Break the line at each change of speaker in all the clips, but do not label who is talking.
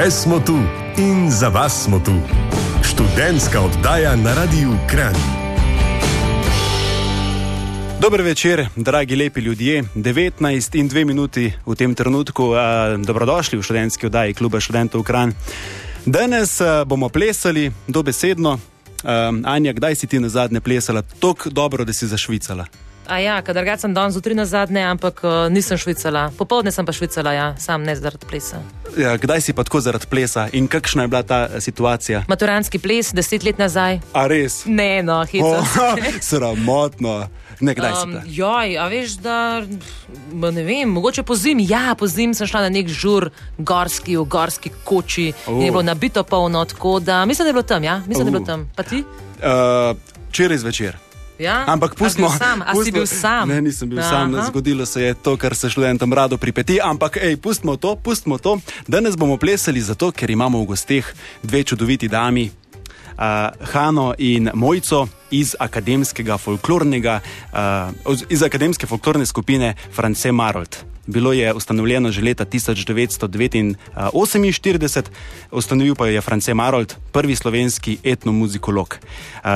Še smo tu in za vas smo tu. Študentska oddaja na Radiu Ukrajina.
Dober večer, dragi lepi ljudje. 19 in 2 minuti v tem trenutku. Dobrodošli v študentski oddaji kluba študentov Kran. Danes bomo plesali dobesedno. Anja, kdaj si ti na zadnje plesala tako dobro, da si zašvicala?
A ja, kadar ga sem danes zjutraj nazadnje, ampak uh, nisem švicala. Popovdne sem pa švicala, ja, sam ne zaradi plesa.
Ja, kdaj si pa tako zaradi plesa in kakšna je bila ta eh, situacija?
Maturantski ples, deset let nazaj.
A res?
Ne, no, hitro.
Oh, sramotno. Ne, kdaj
um,
si bila?
Joj, a veš, da ne vem, mogoče po zimi. Ja, po zimi sem šla na nek žur, gorski, v gorski koči. Uh. Je bilo nabito polno, tako da mislim, da je bilo tam, ja, mislim, uh. da je bilo
oh.
tam. Pa ti?
Uh, včeraj zvečer.
Ja?
Ampak pustimo.
A sam, a
pustimo,
bil sam?
Ne, nisem bil Aha. sam. Zgodilo se je to, kar se študentom rado pripeti. Ampak, hej, pustimo to, pustimo to. Danes bomo plesali zato, ker imamo v gosteh dve čudoviti dami, uh, Hano in Mojco iz akademskega folklornega, uh, iz akademske folklorne skupine France Marold. Bilo je ustanovljeno že leta 1948, ustanovil pa jo je France Marold, prvi slovenski etnomuzikolog.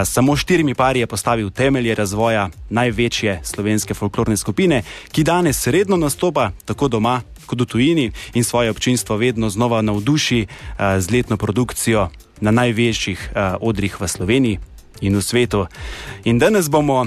Samo štirimi pari je postavil temelje razvoja največje slovenske folklorne skupine, ki danes redno nastopa tako doma kot v tujini in svoje občinstvo vedno znova navduši z letno produkcijo na največjih odrih v Sloveniji in v svetu. In danes bomo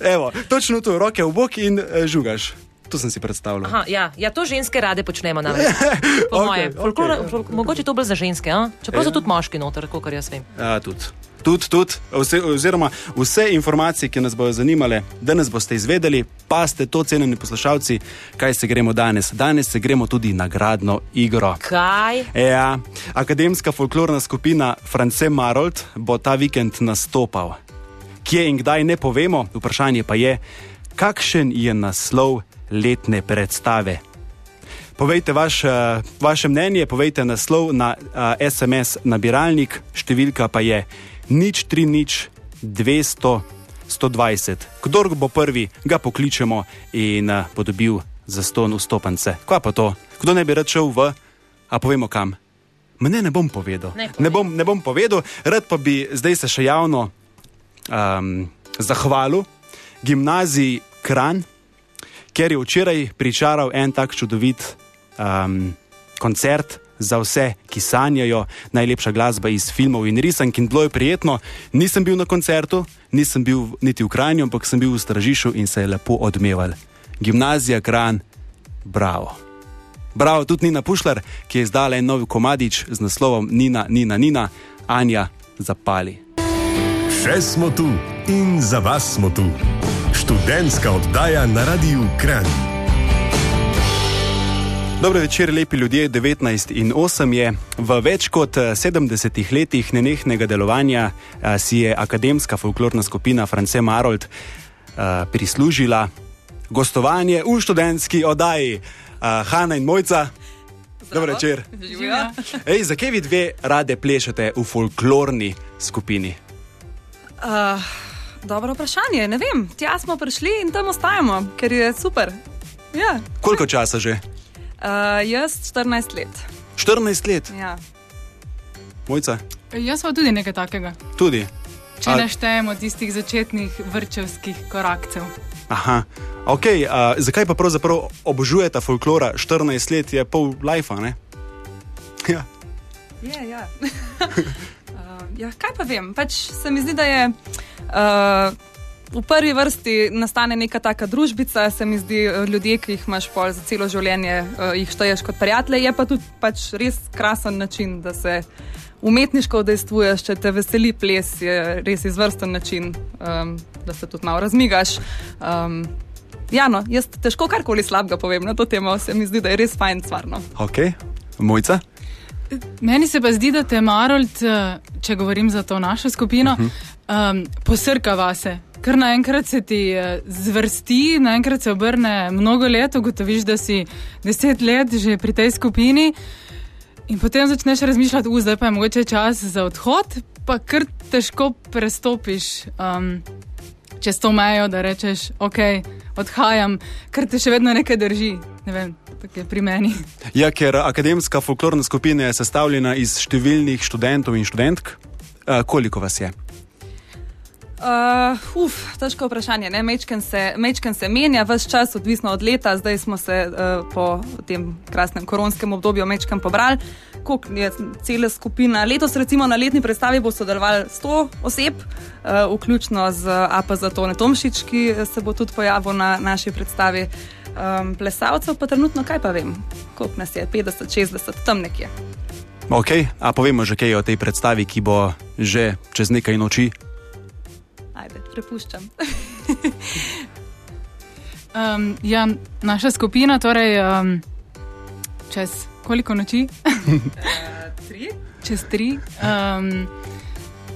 Evo, točno to, roke v bok in
eh,
žugaš. To
sem si predstavljal.
Aha, ja. ja, to ženske rade počnemo namreč. Po okay,
moje.
Folklora,
okay,
fol, okay. Mogoče to bolj za ženske, a? čeprav ja. so eh? tudi moški noter, kot jaz vem.
Ja, tudi. Tud, tud, vse, oziroma, vse informacije, ki nas bodo zanimale, danes boste izvedeli, pa ste to, cenjeni poslušalci, kaj se gremo danes. Danes se gremo tudi nagradno igro.
Kaj?
Ja, akademska folklorna skupina France Marold bo ta vikend nastopal. Kje in kdaj ne povemo, vprašanje pa je, kakšen je naslov letne predstave. Povejte vaš, uh, vaše mnenje, povejte naslov na SMS nabiralnik, številka pa je nič 3 nič 200 120. Kdor bo prvi, ga pokličemo in uh, bo dobil za ston vstopance. Kva pa to? Kdo ne bi rad šel v, a povemo kam? Mene ne bom povedal.
Ne povej.
ne, bom, ne bom povedal, rad pa bi zdaj se še javno um, zahvalil gimnaziji Kran, ker je včeraj pričaral en tak čudovit um, koncert za vse, ki sanjajo najlepša glasba iz filmov in risank. In bilo je prijetno. Nisem bil na koncertu, nisem bil niti v Kranju, ampak sem bil v Stražišu in se je lepo odmeval. Gimnazija Kran, bravo. Bravo tudi Nina Pušlar, ki je izdala en nov komadič z naslovom Nina, Nina, Nina, Anja zapali.
Še smo tu in za vas smo tu. Študentska oddaja na Radiu Kran.
Dobro večer, lepi ljudje. 19 in 8 je. V več kot eh, 70 letih nenehnega delovanja eh, si je akademska folklorna skupina France Marold eh, prislužila gostovanje v študentski oddaji. Eh, Hanna in Mojca. Dobro večer. Ej, zakaj vi dve rade plešete v folklorni skupini?
Uh, dobro vprašanje. Ne vem, tja smo prišli in tam ostajamo, ker je super. Ja.
Koliko časa že?
Uh, jaz 14 let.
14 let,
Ja.
Mojca,
Jaz pa tudi nekaj takega.
tudi.
Če ne štejemo tistih začetnih vrčevskih korakcev.
Aha, ok, uh, zakaj pa pravzaprav obožujete folklora? 14 let je pol life, ne? Ja.
Je, ja. uh, ja, kaj pa vem? Pač se mi zdi, da je. Uh, V prvi vrsti nastane neka taka družbica, se mi zdi, eh, ljudje, ki jih imaš pol za celo življenje, uh, jih šteješ kot prijatelje. Je pa tudi pač res krasen način, da se umetniško udejstvuješ, če te veseli ples, je res izvrsten način, um, da se tudi malo razmigaš. Um, ja, no, jaz težko karkoli slabega povem na to temo, se mi zdi, da je res fajn stvarno.
Ok, Mojca.
Meni se pa zdi, da te Marold, eh, če govorim za to našo skupino, um, posrka vase. Ker naenkrat se ti eh, zvrsti, naenkrat se obrne mnogo let, ugotoviš, da si deset let že pri tej skupini. In potem začneš razmišljati, da zdaj pa je mogoče čas za odhod, pa kar težko prestopiš um, čez to mejo, da rečeš, ok, odhajam, ker te še vedno nekaj drži. Ne vem, tako je pri meni.
Ja, ker akademska folklorna skupina je sestavljena iz številnih študentov in študentk. Uh, koliko vas je?
Uh, uf, težko vprašanje. Mečken se, mečken se menja, vse čas, odvisno od leta. Zdaj smo se uh, po tem krasnem koronskem obdobju mečken pobrali. Koliko je cela skupina? Letos, recimo na letni predstavi, bo sodelovalo 100 oseb, uh, vključno z APZ Tone Tomšič, ki se bo tudi pojavil na naši predstavi. Um, plesalcev pa trenutno, kaj pa vem, koliko nas je, 50, 60, tam nekje.
Ok, a povemo že kaj o tej predstavi, ki bo že čez nekaj noči.
Ajde, prepuščam.
Um, ja, naša skupina, torej um, čez koliko noči?
Tri?
čez tri. Um,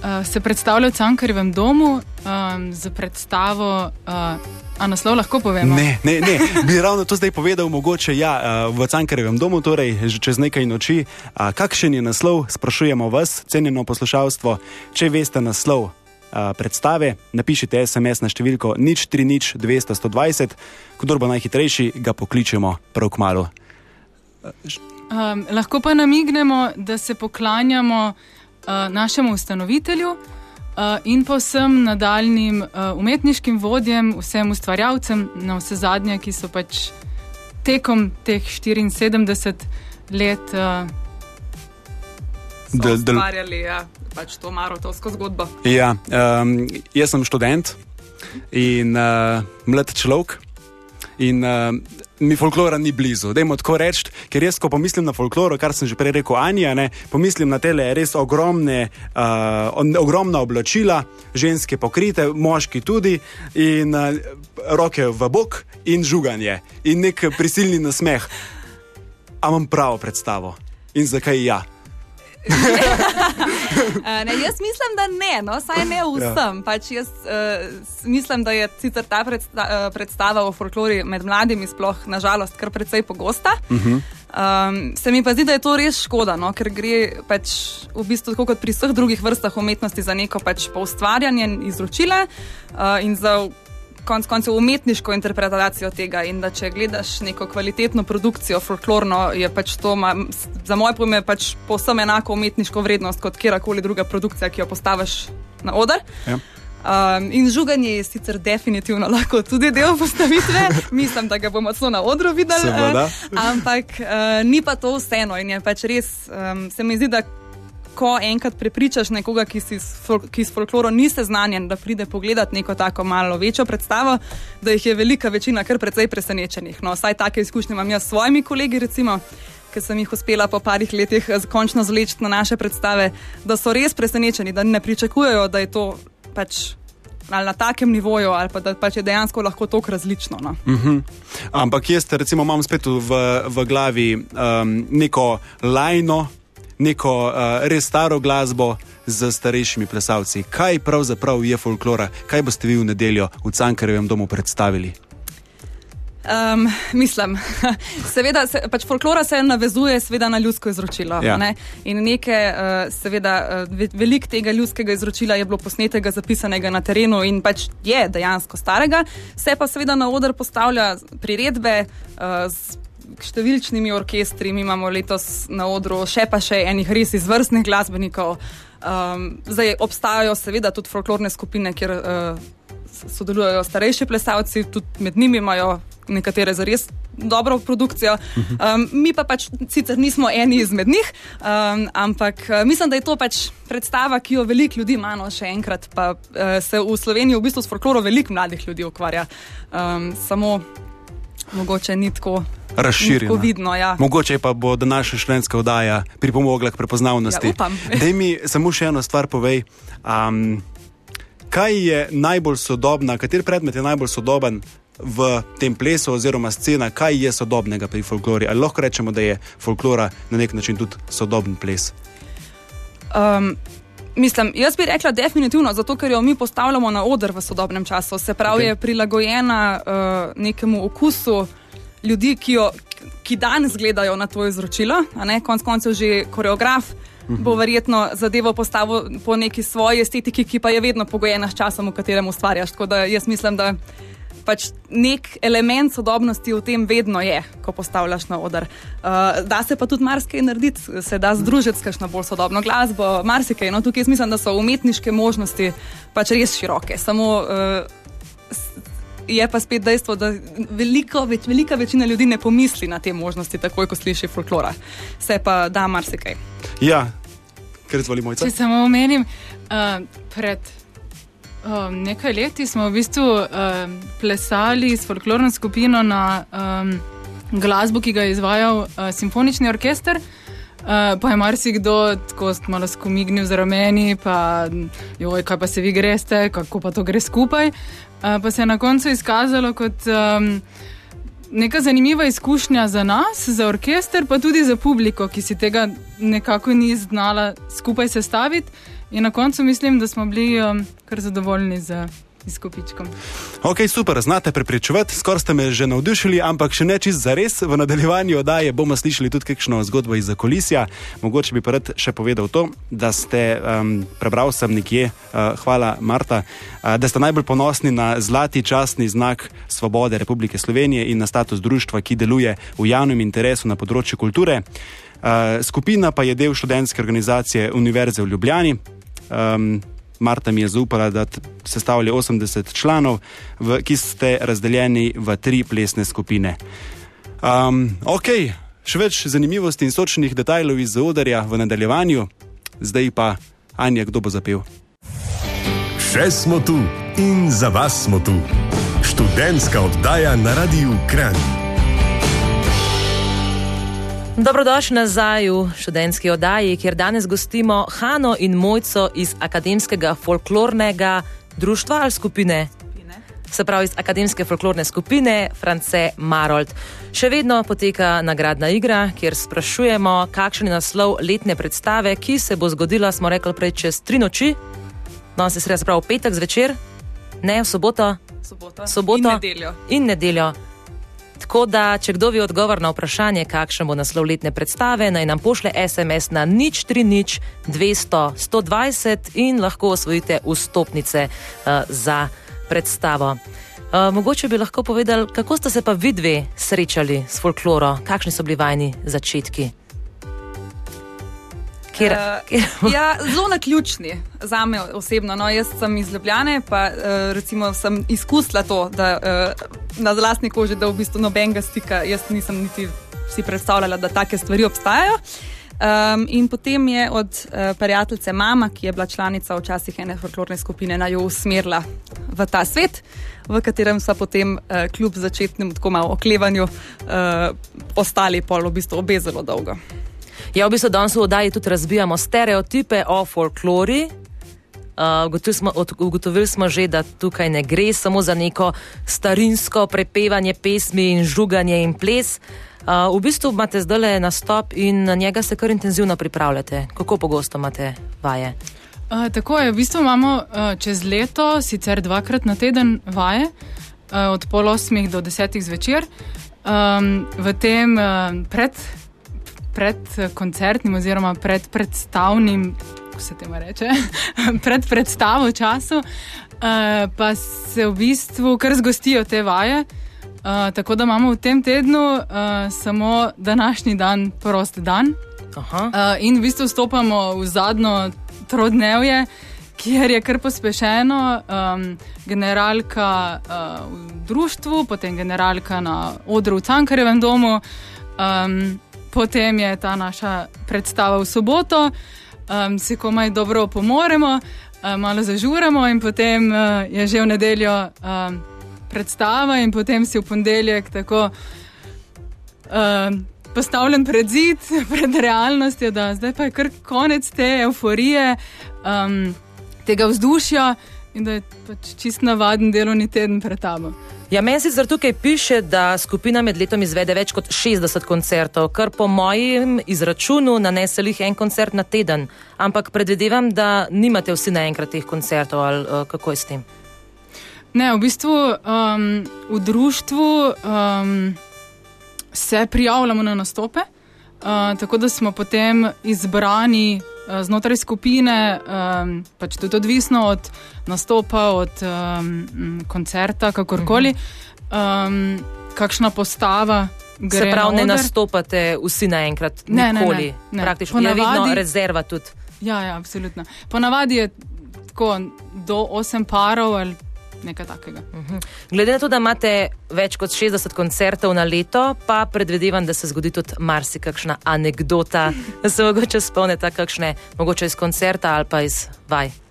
uh, se predstavlja v Cankarjevem domu um, z predstavo. Uh, a naslov lahko povemo?
Ne, ne, ne. bi ravno to zdaj povedal, mogoče ja, uh, v Cankarjevem domu, torej že čez nekaj noči. Kakšen je naslov, sprašujemo vas, cenjeno poslušalstvo. Če veste naslov uh, predstave, napišite SMS na številko nič 3 nič 200 120, kdor bo najhitrejši, ga pokličemo prav k malu.
Um, lahko pa namignemo, da se poklanjamo uh, našemu ustanovitelju in pa vsem nadaljnim uh, umetniškim vodjem, vsem ustvarjalcem, na vse zadnje, ki so pač tekom teh 74 let. Uh,
Del- del-
Ustvarjali ja, pač to marotovsko zgodbo.
Ja, um, jaz sem študent in uh, mlad človek. In uh, mi folklora ni blizu. Dajmo tako reči, ker jaz, ko pomislim na folkloro, kar sem že prej rekel, Anja, ne, pomislim na tele res ogromne, uh, ogromna oblačila, ženske pokrite, moški tudi, in uh, roke v bok in žuganje in nek prisilni nasmeh. A imam pravo predstavo in zakaj ja?
Uh, ne, jaz mislim, da ne, no, saj ne vsem. Ja. Pač jaz uh, mislim, da je sicer ta predsta, uh, predstava o folklori med mladimi sploh nažalost kar precej pogosta. Uh -huh. um, se mi pa zdi, da je to res škoda, no, ker gre pač v bistvu tako kot pri vseh drugih vrstah umetnosti za neko pač poustvarjanje in izročile uh, in za konec koncev umetniško interpretacijo tega. In da če gledaš neko kvalitetno produkcijo, folklorno, je pač to, ma, za moje pojme, pač povsem enako umetniško vrednost kot kjerkoli druga produkcija, ki jo postaviš na oder.
Ja.
Um, in žuganje je sicer definitivno lahko tudi del postavitve, mislim, da ga bomo celo na odru videli.
Seveda.
eh, ampak uh, ni pa to vseeno in je pač res, um, se mi zdi, da ko enkrat prepričaš nekoga, ki, si s fol- ki s folklorom ni seznanjen, da pride pogledat neko tako malo večjo predstavo, da jih je velika večina kar precej presenečenih. No, vsaj take izkušnje imam jaz s svojimi kolegi, recimo. Ker sem jih uspela po parih letih eh, končno zleči na naše predstave, da so res presenečeni, da ne pričakujejo, da je to pač na takem nivoju, ali pa da pač je dejansko lahko tako različno. No.
Ampak jaz recimo imam spet v, v glavi um, neko lajno, neko uh, res staro glasbo z starejšimi plesalci. Kaj pravzaprav je folklora, kaj boste vi v nedeljo v Cankarjevem domu predstavili?
Um, mislim, seveda, se, pač folklora se navezuje seveda, na ljudsko izročilo.
Ja.
Ne? In nekaj, uh, seveda, ve- veliko tega ljudskega izročila je bilo posnetega, zapisanega na terenu in pač je dejansko starega. Se pa seveda na oder postavlja priredbe. Uh, z Številčnimi orkestri, mi imamo letos na odru še pa še enih res izvrstnih glasbenikov. Um, zdaj obstajajo seveda tudi folklorne skupine, kjer uh, sodelujejo starejši plesalci, tudi med njimi imajo nekatere za res dobro produkcijo. Um, mi pa pač sicer nismo eni izmed njih, um, ampak uh, mislim, da je to pač predstava, ki jo veliko ljudi ima, no še enkrat, pa uh, se v Sloveniji v bistvu s folklorom veliko mladih ljudi ukvarja. Um, samo mogoče ni tako.
Razširjena.
Vidno, ja.
Mogoče pa bo današnja študentska oddaja pripomogla k prepoznavnosti.
Ja, upam.
Daj mi samo še eno stvar povej. Um, kaj je najbolj sodobna, kater predmet je najbolj sodoben v tem plesu, oziroma scena, kaj je sodobnega pri folklori? Ali lahko rečemo, da je folklora na nek način tudi sodoben ples?
Um, mislim, jaz bi rekla definitivno, zato ker jo mi postavljamo na oder v sodobnem času. Se pravi, okay. je prilagojena uh, nekemu okusu ljudi, ki, jo, ki danes gledajo na to izročilo. Konec koncev že koreograf. Bo verjetno zadevo postavil po neki svoji estetiki, ki pa je vedno pogojena s časom, v katerem ustvarjaš. Tako da jaz mislim, da pač nek element sodobnosti v tem vedno je, ko postavljaš na oder. Uh, da se pa tudi marsikaj narediti, se da združiti s kakšno bolj sodobno glasbo, marsikaj. No, tukaj mislim, da so umetniške možnosti pač res široke. Samo uh, je pa spet dejstvo, da veliko, več, velika večina ljudi ne pomisli na te možnosti, takoj ko sliši folklora. Se pa da marsikaj.
Ja, ker zvolimo.
Če samo omenim, uh, pred. Um, nekaj leti smo v bistvu um, plesali s folklorno skupino na um, glasbo, ki ga je izvajal uh, simfonični orkester. Uh, pa je marsikdo tako malo skomignil z rameni, pa joj, kaj pa se vi greste, kako pa to gre skupaj. Uh, pa se je na koncu izkazalo kot um, neka zanimiva izkušnja za nas, za orkester, pa tudi za publiko, ki si tega nekako ni znala skupaj sestaviti. In na koncu mislim, da smo bili um, kar zadovoljni z izkupičkom.
Ok, super, znate prepričevati, skoraj ste me že navdušili, ampak še ne čist za res. V nadaljevanju oddaje bomo slišali tudi kakšno zgodbo iz zakolisja. Mogoče bi pa rad še povedal to, da ste, um, prebral sem nekje, uh, hvala Marta, uh, da ste najbolj ponosni na zlati častni znak svobode Republike Slovenije in na status društva, ki deluje v javnem interesu na področju kulture. Uh, skupina pa je del študentske organizacije Univerze v Ljubljani, Um, Marta mi je zaupala, da sestavlja 80 članov, v, ki ste razdeljeni v tri plesne skupine. Um, ok, še več zanimivosti in sočnih detajlov iz Odarja v nadaljevanju, zdaj pa Anja, kdo bo zapel.
Še smo tu in za vas smo tu. Študentska oddaja na radiju Kran.
Dobrodošli nazaj v študentski oddaji, kjer danes gostimo Hano in Mojco iz Akademskega folklornega društva ali skupine. Se pravi, iz Akademske folklorne skupine France Marold. Še vedno poteka nagradna igra, kjer sprašujemo, kakšen je naslov letne predstave, ki se bo zgodila, smo rekli, prej čez tri noči. No, se sredi, se pravi, petek zvečer, ne v soboto.
Soboto.
soboto
in nedeljo.
In nedeljo. Tako da, če kdo ve odgovor na vprašanje, kakšen bo naslov letne predstave, naj nam pošle SMS na nič 3 nič 200 120 in lahko osvojite vstopnice uh, za predstavo. Uh, mogoče bi lahko povedali, kako ste se pa vidve srečali s folkloro, kakšni so bili vajni začetki. Kjer, kjer?
Uh, ja, zelo na ključni za me osebno. No, jaz sem iz Ljubljane, pa uh, recimo sem izkusila to, da uh, na vlastni koži, da v bistvu nobenega stika, jaz nisem niti si predstavljala, da take stvari obstajajo. Um, in potem je od uh, prijateljice mama, ki je bila članica včasih ene folklorne skupine, naj jo usmerila v ta svet, v katerem so potem, uh, kljub začetnemu tako malo oklevanju, uh, ostali pol v bistvu obe zelo dolgo.
Ja, v bistvu danes v oddaji tudi razbijamo stereotipe o folklori. Uh, ugotovili, smo, ugotovili smo že, da tukaj ne gre samo za neko starinsko prepevanje pesmi in žuganje in ples. Uh, v bistvu imate zdaj le nastop in na njega se kar intenzivno pripravljate. Kako pogosto imate vaje?
Uh, tako je, v bistvu imamo uh, čez leto, sicer dvakrat na teden vaje, uh, od pol osmih do desetih zvečer. Um, v tem uh, pred pred koncertnim oziroma pred predstavnim, kako se temu reče, pred predstavo času, uh, pa se v bistvu kar zgostijo te vaje. Uh, tako da imamo v tem tednu uh, samo današnji dan, prosti dan. Uh, in v bistvu stopamo v zadnjo trodnevje, kjer je kar pospešeno, um, generalka uh, v društvu, potem generalka na odru v Cankarjevem domu. Um, potem je ta naša predstava v soboto, um, si komaj dobro pomoremo, um, malo zažuramo, in potem uh, je že v nedeljo um, predstava, in potem si v ponedeljek tako um, postavljen pred zid, pred realnostjo, da zdaj pa je kar konec te euforije, um, tega vzdušja in da je pač čist navaden delovni teden pred tabo.
Ja, meni sicer tukaj piše, da skupina med letom izvede več kot 60 koncertov, kar po mojem izračunu nanese jih en koncert na teden. Ampak predvidevam, da nimate vsi naenkrat teh koncertov ali uh, kako je s tem.
Ne, v bistvu um, v društvu um, se prijavljamo na nastope, uh, tako da smo potem izbrani znotraj skupine, um, pač tudi odvisno od nastopa, od um, koncerta, kakorkoli, um, kakšna postava.
Se pravi, ne nastopate vsi naenkrat,
ne,
nikoli.
ne, ne, ne.
Praktično je vedno rezerva tudi.
Ja, ja, absolutno. Ponavadi je tako do 8 parov ali nekaj takega.
Mhm. Glede na to, da imate več kot 60 koncertov na leto, pa predvidevam, da se zgodi tudi marsikakšna anekdota, da se mogoče spomnite kakšne, mogoče iz koncerta ali pa iz vaj.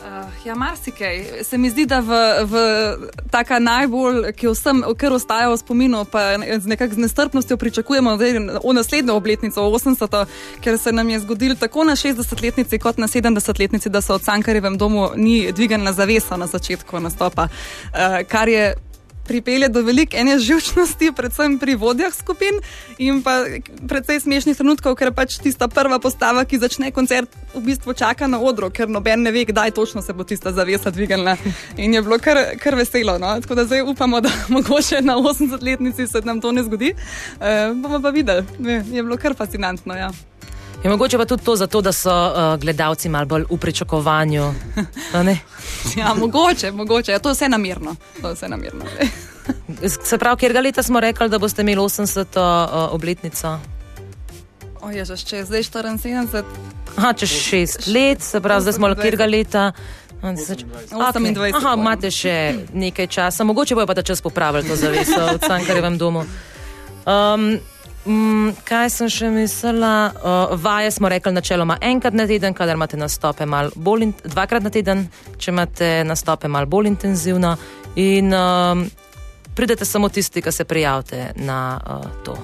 Uh, ja, marsikaj. Se mi zdi, da v, v taka najbolj, ki vsem, ker ostaja v spominu, pa z nekakšno nestrpnostjo pričakujemo v naslednjo obletnico, 80. ker se nam je zgodil tako na 60-letnici kot na 70-letnici, da se od Sankarjevem domu ni dvignila zavesa na začetku nastopa, uh, kar je pripelje do velike ene živčnosti, predvsem pri vodjah skupin in pa predvsej smešnih trenutkov, ker pač tista prva postava, ki začne koncert, v bistvu čaka na odro, ker noben ne ve, kdaj točno se bo tista zavesa dvignila. In je bilo kar, kar veselo. No? Tako da zdaj upamo, da mogoče na 80-letnici se nam to ne zgodi. E, bomo pa videli. Je bilo kar fascinantno. Ja.
Je mogoče pa tudi to, zato, da so uh, gledalci malo bolj v pričakovanju.
ja, mogoče, mogoče. Ja, to je vse namirno. To je vse namirno.
Se pravi, kjer ga leta smo rekli, da boste imeli 80. Uh, obletnico?
O, je že čez zdaj 74.
Aha, čez 6 let, se pravi, zdaj smo kjer ga leta.
28.
Aha, imate še nekaj časa, mogoče bojo pa ta čas popravili to zaveso v Cankarjevem domu. Um, Mm, kaj sem še mislila? Uh, vaje smo rekli načeloma enkrat na teden, kadar imate nastope malo bolj, in, dvakrat na teden, če imate nastope malo bolj intenzivno. In um, pridete samo tisti, ki se prijavite na uh, to.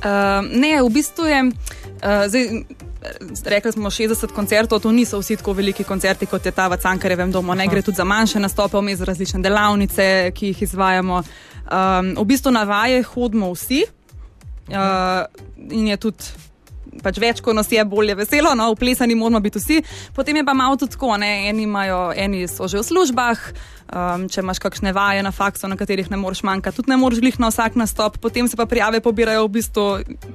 Uh, ne, v bistvu je. Uh, zdaj, Rekli smo 60 koncertov, to niso vsi tako veliki koncerti kot je ta v Cankarjevem domu. Ne gre tudi za manjše nastope, vmes različne delavnice, ki jih izvajamo. Um, v bistvu na vaje hodimo vsi, Uh, in je tudi pač več, ko nas je bolje veselo, no, uplesani moramo biti vsi. Potem je pa malo tudi tako, ne, eni, imajo, eni so že v službah, um, če imaš kakšne vaje na faksu, na katerih ne moreš manjkati, tudi ne moreš glih na vsak nastop, potem se pa prijave pobirajo v bistvu,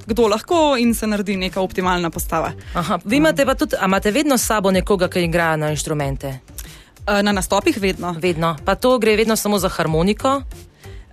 kdo lahko in se naredi neka optimalna postava.
Aha, vi imate pa tudi, a imate vedno s sabo nekoga, ki igra na inštrumente?
Na nastopih vedno.
Vedno. Pa to gre vedno samo za harmoniko?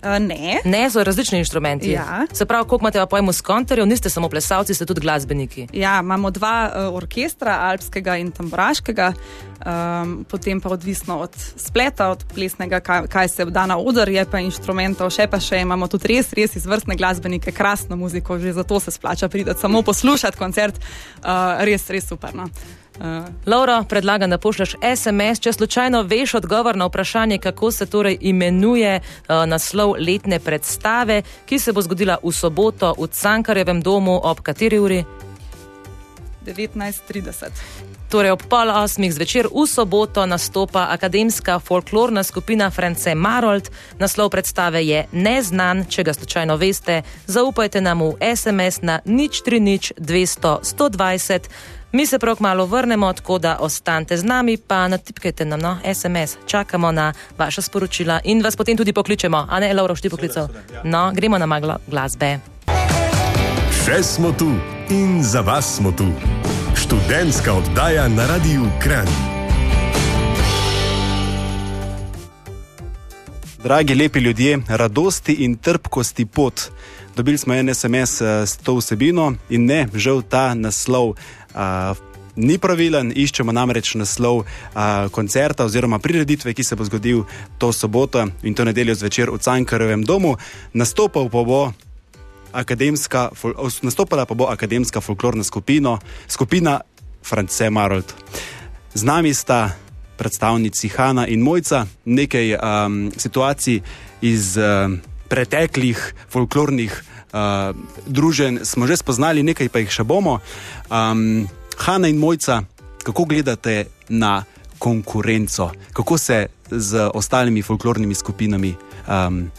Uh, ne.
ne, so različni inštrumenti.
Ja.
Se pravi, koliko imate pa pojmo skonterjev, niste samo plesalci, ste tudi glasbeniki.
Ja, imamo dva uh, orkestra, alpskega in tamburaškega, um, potem pa odvisno od spleta, od plesnega, kaj, kaj se da na oder, je pa inštrumentov, še pa še imamo tudi res, res izvrstne glasbenike, krasno muziko, že zato se splača priti samo poslušati koncert, uh, res, res super. No.
Uh. Laura, predlagam, da pošlješ SMS, če slučajno veš odgovor na vprašanje, kako se torej imenuje uh, naslov letne predstave, ki se bo zgodila v soboto v Cankarjevem domu ob kateri uri?
19.30.
Torej ob pol osmih zvečer v soboto nastopa akademska folklorna skupina France Marold. Naslov predstave je Neznan, če ga slučajno veste, zaupajte nam v SMS na nič 3 nič 200 120. Mi se prav malo vrnemo, tako da ostanite z nami, pa natipkajte nam no, SMS, čakamo na vaše sporočila in vas potem tudi pokličemo. A ne, Lauro, šti poklical? No, gremo na maglo glasbe.
Še smo tu in za vas smo tu. Študentska oddaja na Radiu Kran.
Dragi lepi ljudje, radosti in trpkosti pot. Dobili smo en SMS s to vsebino in ne, žal ta naslov uh, ni pravilen. Iščemo namreč naslov uh, koncerta oziroma prireditve, ki se bo zgodil to soboto in to nedeljo zvečer v Cankarevem domu. Nastopal pa bo. Akademska, nastopala pa bo akademska folklorna skupina, skupina France Marold. Z nami sta predstavnici Hanna in Mojca, nekaj um, situacij iz um, preteklih folklornih uh, druženj smo že spoznali, nekaj pa jih še bomo. Um, Hanna in Mojca, kako gledate na konkurenco, kako se z ostalimi folklornimi skupinami um,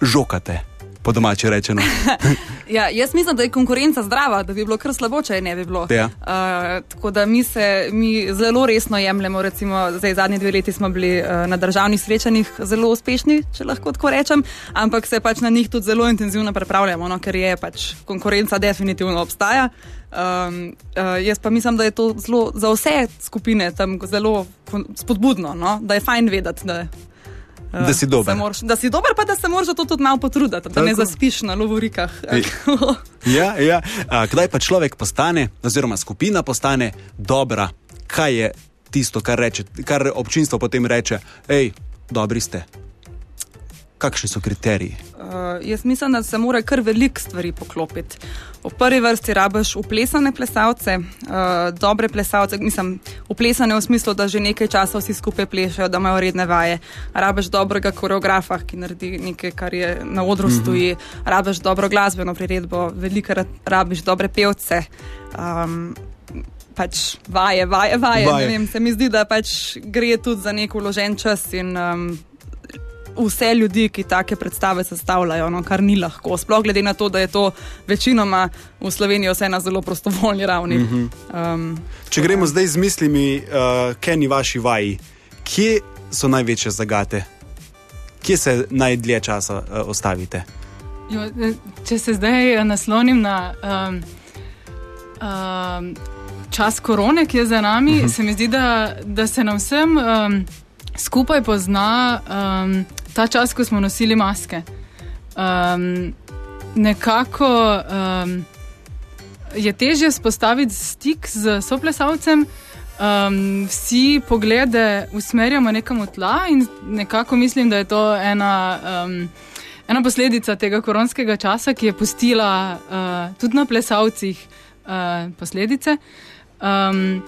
žokate, po domači rečeno.
Ja, jaz mislim, da je konkurenca zdrava, da bi bilo kar slabo, če je ne bi bilo.
Ja.
Uh, tako da mi se mi zelo resno jemljemo. Recimo, zdaj, zadnji dve leti smo bili uh, na državnih srečanjih zelo uspešni, če lahko tako rečem, ampak se pač na njih tudi zelo intenzivno pripravljamo, no, ker je pač konkurenca definitivno obstaja. Um, uh, jaz pa mislim, da je to zelo, za vse skupine tam zelo spodbudno, no, da je fajn vedeti. Da,
Da si dober.
moraš- Da si dober, pa da se moraš to tudi malo potruditi, da ne
Tako.
zaspiš na lovorikah.
Ej. Ja, ja. A, kdaj pa človek postane, oziroma skupina postane dobra? Kaj je tisto, kar, reče, kar občinstvo potem reče, hej, dobri ste? Kakšni so kriteriji?
Uh, jaz mislim, da se mora kar veliko stvari poklopiti. V prvi vrsti rabiš uplesane plesalce, uh, dobre plesalce, mislim, uplesane v smislu, da že nekaj časa vsi skupaj plešajo, da imajo redne vaje. Rabiš dobrega koreografa, ki naredi nekaj, kar je na odru stoji, rabiš dobro glasbeno priredbo, veliko rabiš dobre pevce. Um, Pač vaje, vaje. Vaje.
vaje.
Vem, se mi zdi, da pač gre tudi za nek uložen čas in um, vse ljudi, ki take predstave sestavljajo, no, kar ni lahko. Sploh glede na to, da je to večinoma v Sloveniji vse na zelo prostovoljni ravni.
Mhm.
Um,
Če gremo zdaj z mislimi, uh, keni vaši vaji, kje so največje zagate? Kje se najdlje časa uh, ostavite?
Jo, eh, če se zdaj eh, naslonim na um, um, čas korone, ki je za nami, uh -huh. se mi zdi, da, da se nam vsem um, skupaj pozna um, ta čas, ko smo nosili maske. Um, nekako um, je težje spostaviti stik z soplesalcem. Um, vsi poglede usmerjamo nekam v tla, in nekako mislim, da je to ena, um, ena posledica tega koronskega časa, ki je pustila uh, tudi na plesalcih uh, posledice. Um,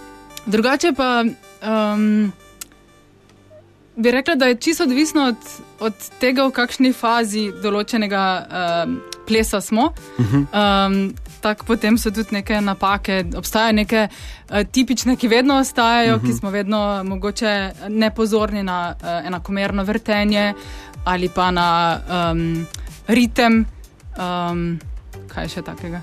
drugače pa um, bi rekla, da je čisto odvisno od, od tega, v kakšni fazi določenega um, plesa smo. Um, Tako potem so tudi neke napake, obstajajo neke uh, tipične, ki vedno ostajajo, uh -huh. ki smo vedno mogoče nepozorni na uh, enakomerno vrtenje ali pa na um, ritem. Um, kaj še takega?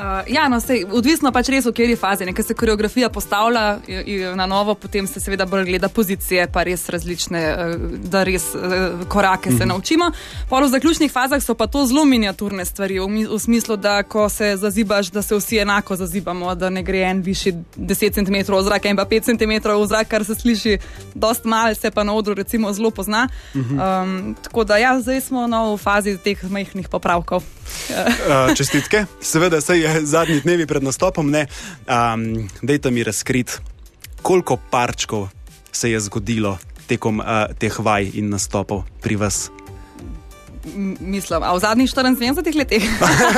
Uh, ja, no, sej, odvisno pač res v kateri fazi. Ker se koreografija postavlja i- i na novo, potem se seveda bolj gleda pozicije, pa res različne, uh, da res uh, korake se naučimo. Pol v zaključnih fazah so pa to zelo miniaturne stvari, v, v smislu, da ko se zazibaš, da se vsi enako zazibamo, da ne gre en višji 10 cm v zrak, en pa 5 cm v zrak, kar se sliši dost malo, se pa na odru recimo zelo pozna. Um, tako da ja, zdaj smo no, v fazi teh majhnih popravkov.
Uh, čestitke, seveda se je zadnji dnevi pred nastopom. Ne, um, dejte mi razkriti, koliko parčkov se je zgodilo tekom uh, teh vaj in nastopov pri vas.
Mislim, a v zadnjih 74 letih.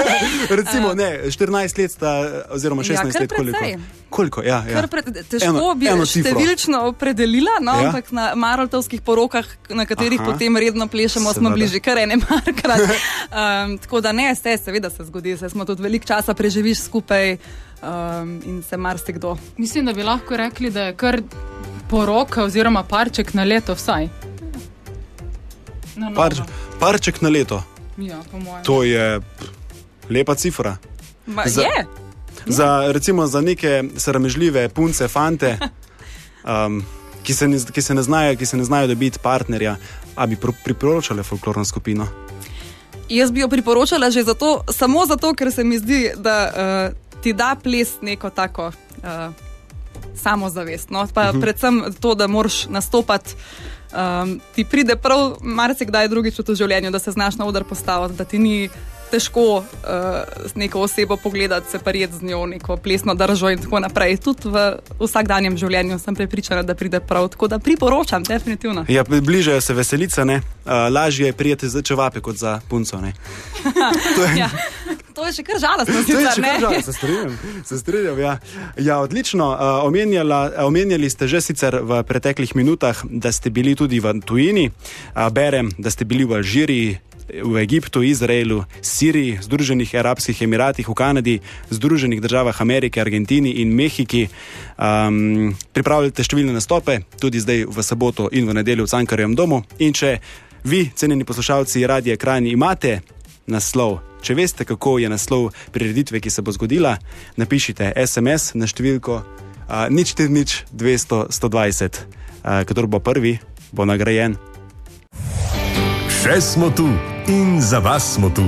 Recimo, ne, 14 let, sta, oziroma 16
Ja,
let, koliko?
precej.
Koliko? Ja, ja.
Kar Pre, težko
Eno-
bi
eno cifro.
številčno opredelila, no,
Ja.
ja. ampak na maraltovskih porokah, na katerih
Aha.
Potem redno plešemo, smo
Seveda.
bili že kar ene markrat. Um, tako da ne, se, seveda se zgodi, se smo tudi veliko časa preživiš skupaj um, in se marsikdo.
Mislim, da bi lahko rekli, da je kar poroka oziroma parček na leto vsaj. Na novo.
Parč, parček na leto,
Ja,
to je lepa cifra.
Ma,
Za-
je,
Za, recimo za neke sramežljive punce, fante, um, ki, se ne, ki, se ne znajo, ki se ne znajo dobiti partnerja, a bi priporočale folklorno skupino.
jaz bi jo priporočala že zato, samo zato, ker se mi zdi, da uh, ti da ples neko tako. Uh, Samozavest, no? pa uh -huh. predvsem to, da moraš nastopati, um, ti pride prav marsikdaj drugič v to življenju, da se znaš na oder postaviti, da ti ni težko uh, s neko osebo pogledati, se parijeti z njo, neko plesno držo in tako naprej. Tudi v vsakdanjem življenju sem prepričana, da pride prav. Tako da priporočam, definitivno.
Ja, bližajo se veselice, ne? Uh, lažje je prijeti za čevape kot za punco. Ne?
Ja. To je še kar žalostno,
To je
sicer,
še
ne?
kar žal, se strinjam. Se strinjam ja. ja, odlično. Uh, omenjala, omenjali ste že sicer v preteklih minutah, da ste bili tudi v tujini. Uh, berem, da ste bili v Alžiriji. V Egiptu, Izraelu, Siriji, Združenih arabskih emiratih, v Kanadi, Združenih državah Amerike, Argentini in Mehiki. Um, pripravljate številne nastope, tudi zdaj v soboto in v nedeljo v Cankarjem domu. In če Vi, cenjeni poslušalci Radia Krajni, imate naslov. Če veste, kako je naslov prireditve, ki se bo zgodila, napišite SMS na številko uh, nič te nič 200 120. Uh, kdo bo prvi, bo nagrajen.
Še smo tu in za vas smo tu.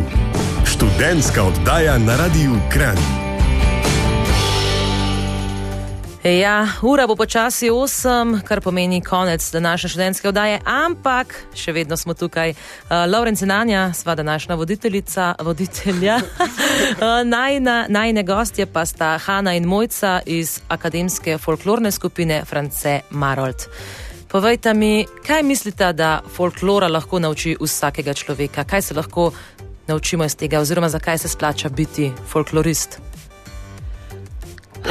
Študentska oddaja na Radiu Kran.
Ja, ura bo počasi 8, kar pomeni konec današnje študentske oddaje, ampak še vedno smo tukaj. Uh, Laurenc in Anja, sva današnja voditeljica, voditelja. uh, najna, najne gostje pa sta Hanna in Mojca iz akademske folklorne skupine France Marold. Povejte mi, kaj mislite, da folklora lahko nauči vsakega človeka? Kaj se lahko naučimo iz tega, oziroma zakaj se splača biti folklorist?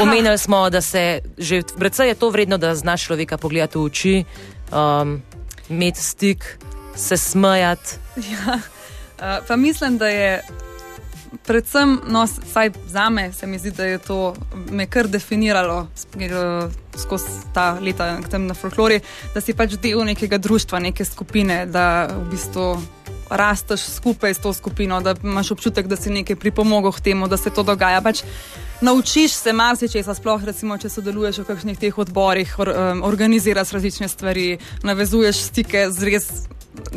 Omenili smo, da se že predvsej je to vredno, da znaš človeka pogledati v oči, um, imeti stik, se smejati.
Ja, uh, pa mislim, da je predvsem, no, vsaj za me, se mi zdi, da je to me kar definiralo skozi ta leta na folklori, da si pač del nekega društva, neke skupine, da v bistvu. Rasteš skupaj s to skupino, da imaš občutek, da si nekaj pripomogel k temu, da se to dogaja. Pač naučiš se marsikaj, sploh recimo, če sodeluješ v kakšnih teh odborih, or, um, organiziraš različne stvari, navezuješ stike z res.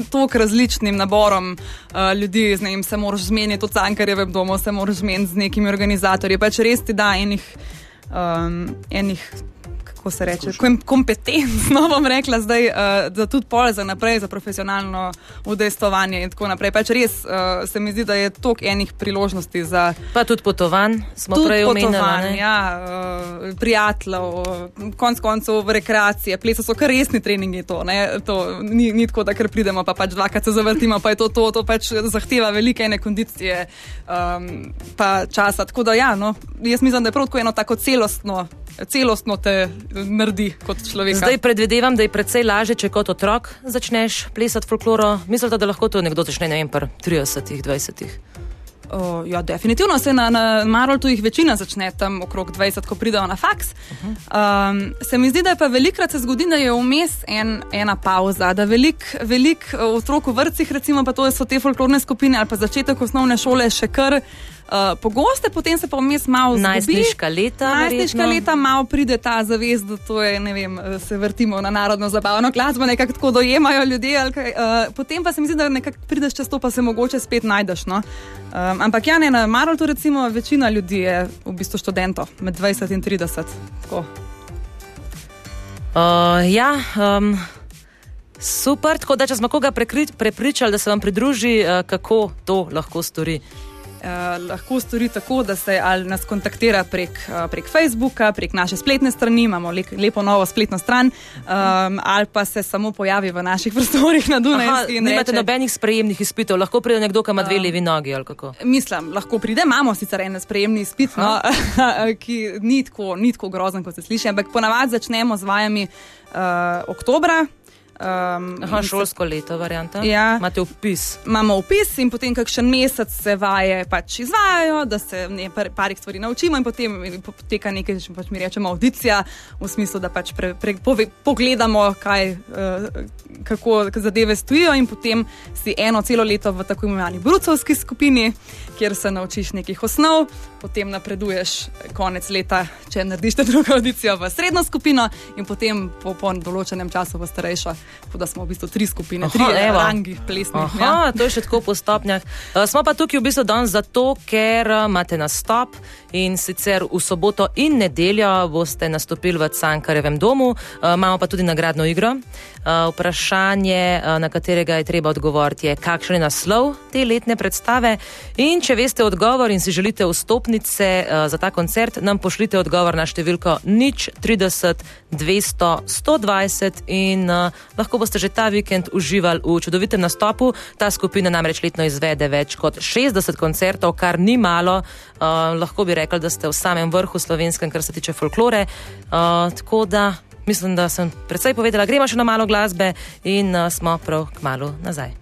Tako različnim naborom uh, ljudi, z njim se moraš zmeniti, tudi cankarjeve domu, se moraš zmeniti z nekimi organizatorji. Pač res ti da enih, um, enih kako se reče, kom, kompetentno bom rekla, zdaj, uh, da tudi pole za naprej, za profesionalno udejstovanje in tako naprej. Pač res uh, se mi zdi, da je toliko enih priložnosti za.
Pa tudi potovanj, smo tudi prej omenjali.
Ja, uh, prijateljev, konc koncev rekreacije, plesa so kar resni treningi. To, to ni, ni tako, da kar pridemo, pa pač dvakrat se zavrtimo, pa je to, to, to pač zahteva velike ene kondicije, um, pa časa. Tako da ja, no, jaz mislim, da je prav tako eno tako celostno celostno te naredi kot človek.
Zdaj predvidevam, da je precej lažje, če kot otrok začneš plesati folkloro. Mislite, da lahko to nekdo začne ne vem, pri 30, 20?
Uh, ja, definitivno se na, na Maroltu jih večina začne tam okrog 20, ko pridejo na faks. Uh -huh. um, se mi zdi, da je pa velikrat se zgodi, da je vmes en, ena pauza, da velik, velik otrok v vrtcih, recimo pa to so te folklorne skupine ali pa začetek osnovne šole še kar. Uh, pogoste, potem se pa vmes malo
zgodi. Najstniška leta.
Najstniška leta malo pride ta zavest, da to je, ne vem, eh, se vrtimo na narodno zabavno glasbo, nekako tako dojemajo ljudje. Kaj, uh, potem pa se mi zdi, da nekako prideš čez to, pa se mogoče spet najdeš. No? Um, ampak ja, ne, na Maroltu recimo večina ljudi je v bistvu študentov med 20 in 30. Uh,
ja. Um... Super, tako da če smo koga prepričali, da se vam pridruži, kako to lahko stori.
Eh, lahko stori tako, da se nas kontaktira prek, uh, prek Facebooka, prek naše spletne strani, imamo le, lepo novo spletno stran, um, ali pa se samo pojavi v naših prostorih na Dunaju.
Nimate nobenih sprejemnih izpitov, lahko pride nekdo, ki ima dve levi nogi.
Mislim, lahko pride, imamo sicer en sprejemni izpit, no, ki ni tako, ni tako grozen, kot se sliši, ampak ponavadi začnemo z vajami uh, oktobra.
Um, Aha, šolsko leto, varianta.
Ja,
imate upis.
Imamo upis in potem kakšen mesec se vaje pač izvajajo, da se ne, par, parih stvari naučimo, in potem poteka nekaj, če pač mi rečemo, audicija, v smislu, da pač pre, pre, pove, pogledamo, kaj, uh, kako zadeve stojijo, in potem si eno celo leto v tako imenovani brucovski skupini, kjer se naučiš nekih osnov, potem napreduješ konec leta, če narediš drugo audicijo v srednjo skupino, in potem po, po določenem času v starejšo tako da smo v bistvu tri skupine, tri rangi plesnih.
Aha, ja. to je še tako po stopnjah. Uh, smo pa tukaj v bistvu danes zato, ker uh, imate nastop in sicer v soboto in nedeljo boste nastopili v Cankarevem domu, uh, imamo pa tudi nagradno igro. Uh, vprašanje, uh, na katerega je treba odgovoriti, je, kakšen je naslov te letne predstave. In če veste odgovor in si želite vstopnice uh, za ta koncert, nam pošljite odgovor na številko nič 30 200 120 in uh, lahko boste že ta vikend uživali v čudovitem nastopu. Ta skupina namreč letno izvede več kot 60 koncertov, kar ni malo. Uh, lahko bi rekli, da ste v samem vrhu slovenskem, kar se tiče folklore. Uh, tako da mislim, da sem predvsej povedala, gremo še na malo glasbe in uh, smo prav k malu nazaj.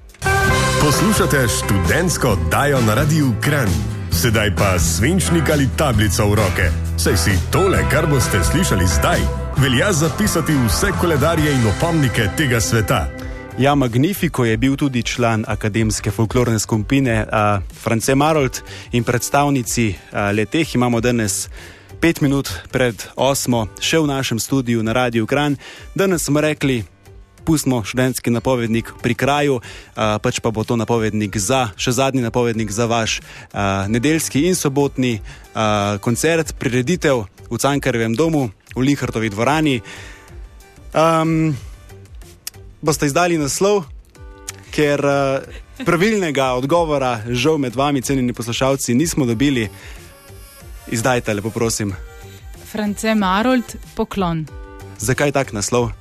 Poslušate študentsko oddajo na radiju Kran. Sedaj pa svinčnik ali tablico v roke. Saj si tole, kar boste slišali zdaj velja zapisati vse koledarje in opomnike tega sveta.
Ja, Magnifico je bil tudi član akademske folklorne skupine uh, France Marold in predstavnici uh, leteh imamo danes. Pet minut pred osmo, še v našem studiu na Radiu Kran, danes smo rekli, pustimo študentski napovednik pri kraju, uh, pač pa bo to napovednik za, še zadnji napovednik za vaš uh, nedeljski in sobotni uh, koncert, prireditev v Cankarjevem domu v Linhartovi dvorani. Um, boste izdali naslov, ker uh, pravilnega odgovora, žal med vami, cenjeni poslušalci, nismo dobili. Izdajte, lepo prosim.
France Marold, poklon.
Zakaj tak naslov?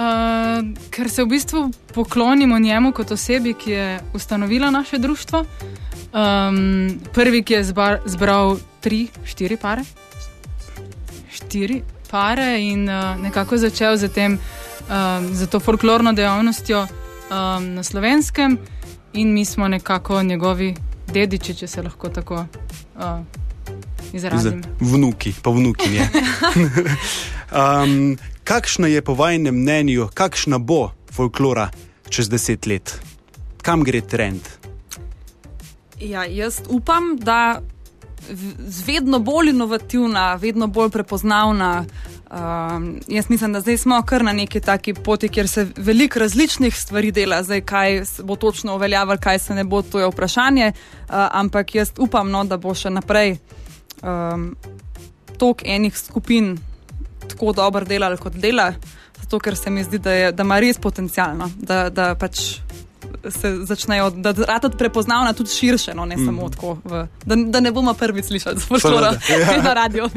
Uh, ker se v bistvu poklonimo njemu kot osebi, ki je ustanovila naše društvo. Um, prvi, ki je zbar, zbral tri, štiri pare. Štiri pare in uh, nekako začel z tem um, za to folklorno dejavnostjo um, na slovenskem, in mi smo nekako njegovi dediči, če se lahko tako uh, izrazim.
Vnuki, pa vnukinje. um, kakšna je po vašem mnenju, kakšna bo folklora čez deset let? Kam gre trend?
Ja, jaz upam, da je vedno bolj inovativna, vedno bolj prepoznavna. Um, jaz mislim, da zdaj smo kar na neki taki poti, kjer se veliko različnih stvari dela, zdaj kaj bo točno uveljavljalo, kaj se ne bo, to je vprašanje. Uh, ampak jaz upam, no, da bo še naprej um, tok enih skupin tako dobro delal, kot dela, zato ker se mi zdi, da, je, da ima res potencialno, da, da pač se začnejo, da je rado prepoznavna tudi širše, no, ne mm. samo tako, v, da, da ne bomo prvi slišali, spoštovano, ja. na radio.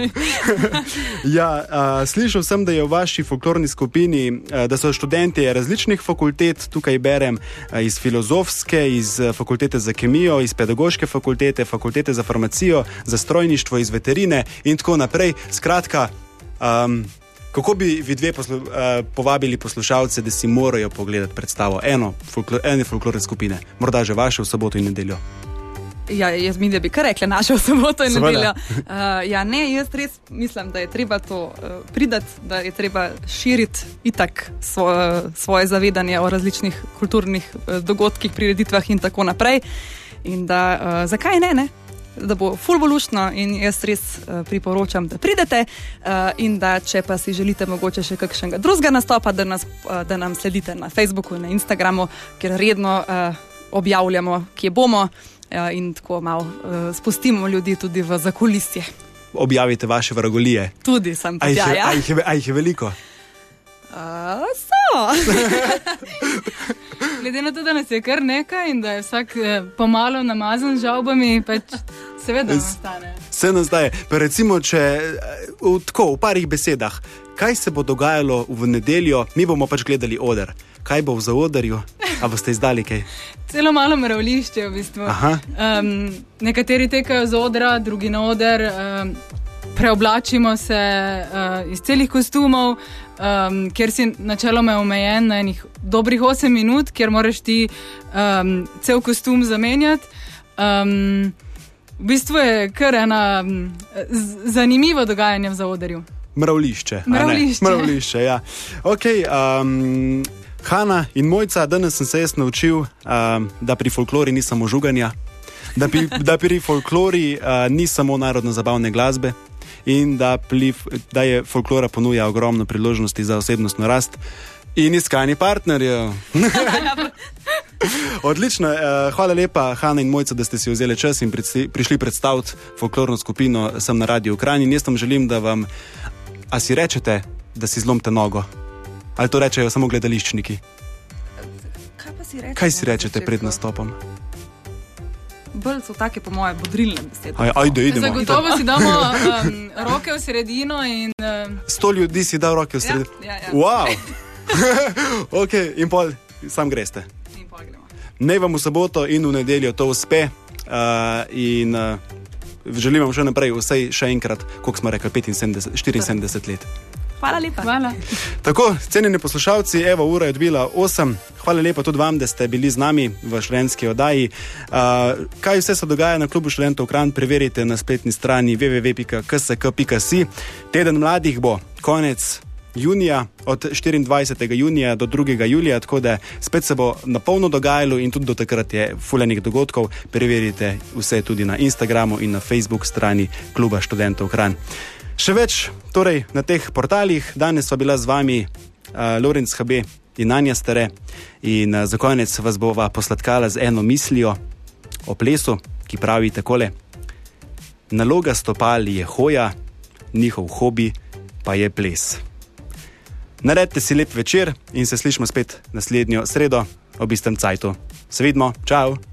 ja, uh, slišal sem, da je v vaši folklorni skupini, uh, da so študenti različnih fakultet, tukaj berem uh, iz filozofske, iz fakultete za kemijo, iz pedagoške fakultete, fakultete za farmacijo, za strojništvo, iz veterine in tako naprej. Skratka, um, Kako bi vi dve poslu, uh, povabili poslušalce, da si morajo pogledati predstavo eno, folklor, ene folklorne skupine, morda že vaše v soboto in nedeljo?
Ja, jaz mislim, da bi kar rekli naše v soboto in Seveda. nedeljo. Uh, ja, ne, jaz res mislim, da je treba to uh, pridati, da je treba širiti itak svoje, svoje zavedanje o različnih kulturnih uh, dogodkih, prireditvah in tako naprej. In da, uh, zakaj ne? ne? Da bo fulvolušno in jaz res uh, priporočam, da pridete. Uh, in da če pa si želite mogoče še kakšnega drugega nastopa, da, nas, uh, da nam sledite na Facebooku in na Instagramu, kjer redno uh, objavljamo, kje bomo uh, in tako malo uh, spustimo ljudi tudi v zakulisje.
Objavite vaše vragolije.
Tudi sem pa videl.
Ja, aj jih je veliko.
Uh, so.
Glede na to, da nas je kar nekaj in da je vsak eh, pomalo namazan z žalbami, pač seveda nastane.
Se nastaje. Pa recimo, če eh, v, tako, v parih besedah, kaj se bo dogajalo v nedeljo, mi bomo pač gledali oder. Kaj bo v zaodarju, a boste izdali kaj?
Celo malo mravlišče v bistvu. Um, nekateri tekajo z odra, drugi na oder. Um, preoblačimo se uh, iz celih kostumov, um, ker si načeloma omejen na enih dobrih 8 minut, ker moraš ti um, cel kostum zamenjati. Um, v bistvu je kar ena um, zanimivo dogajanje v zaodrju.
Mravlišče.
Mravlišče.
Mravlišče ja. okay, um, Hanna in mojca, danes sem se jaz naučil, um, da pri folklori ni samo žuganja. Da pri, da pri folklori uh, ni samo narodno-zabavne glasbe, in da, plif, da je folklora ponuja ogromno priložnosti za osebnostno rast in iskanje partnerjev. Odlično, eh, hvala lepa, Hanna in Mojca, da ste si vzeli čas in prišli predstaviti folklorno skupino sem na radiju Ukrajini. Jaz vam želim, da vam, a si rečete, da si zlomite nogo. Ali to rečejo samo gledališčniki?
Kaj, si rečete,
Kaj si rečete pred nastopom?
Bolj so take, po moje, bodrilne besede.
Aj, ajde, idemo.
Zagotovo si damo um, roke v sredino. In, um...
Sto ljudi si da roke v sredino.
Ja, ja, ja.
Wow! ok, in pol, sam greste. Naj vam v soboto in v nedeljo to uspe. Uh, in uh, želim vam še naprej, vsej še enkrat, koliko smo rekli, 75, 74 let.
Hvala lepa.
Hvala.
Tako, cenjeni poslušalci, evo, ura je odbila 8. Hvala lepa tudi vam, da ste bili z nami v študentski oddaji. Uh, kaj vse se dogaja na klubu študentov Kran, preverite na spletni strani www.ksk.si. Teden mladih bo konec junija, od 24. junija do 2. julija, tako da spet se bo na polno dogajalo in tudi do takrat je fuljenih dogodkov. Preverite vse tudi na Instagramu in na Facebook strani Kluba študentov Kran. Še več torej, na teh portalih, danes pa bila z vami uh, Lorenz HB in Anja Stare. In uh, za konec vas bova posladkala z eno mislijo o plesu, ki pravi takole: Naloga stopal je hoja, njihov hobi pa je ples. Naredite si lep večer in se slišmo spet naslednjo sredo ob istem cajtu. Se vidimo, čau!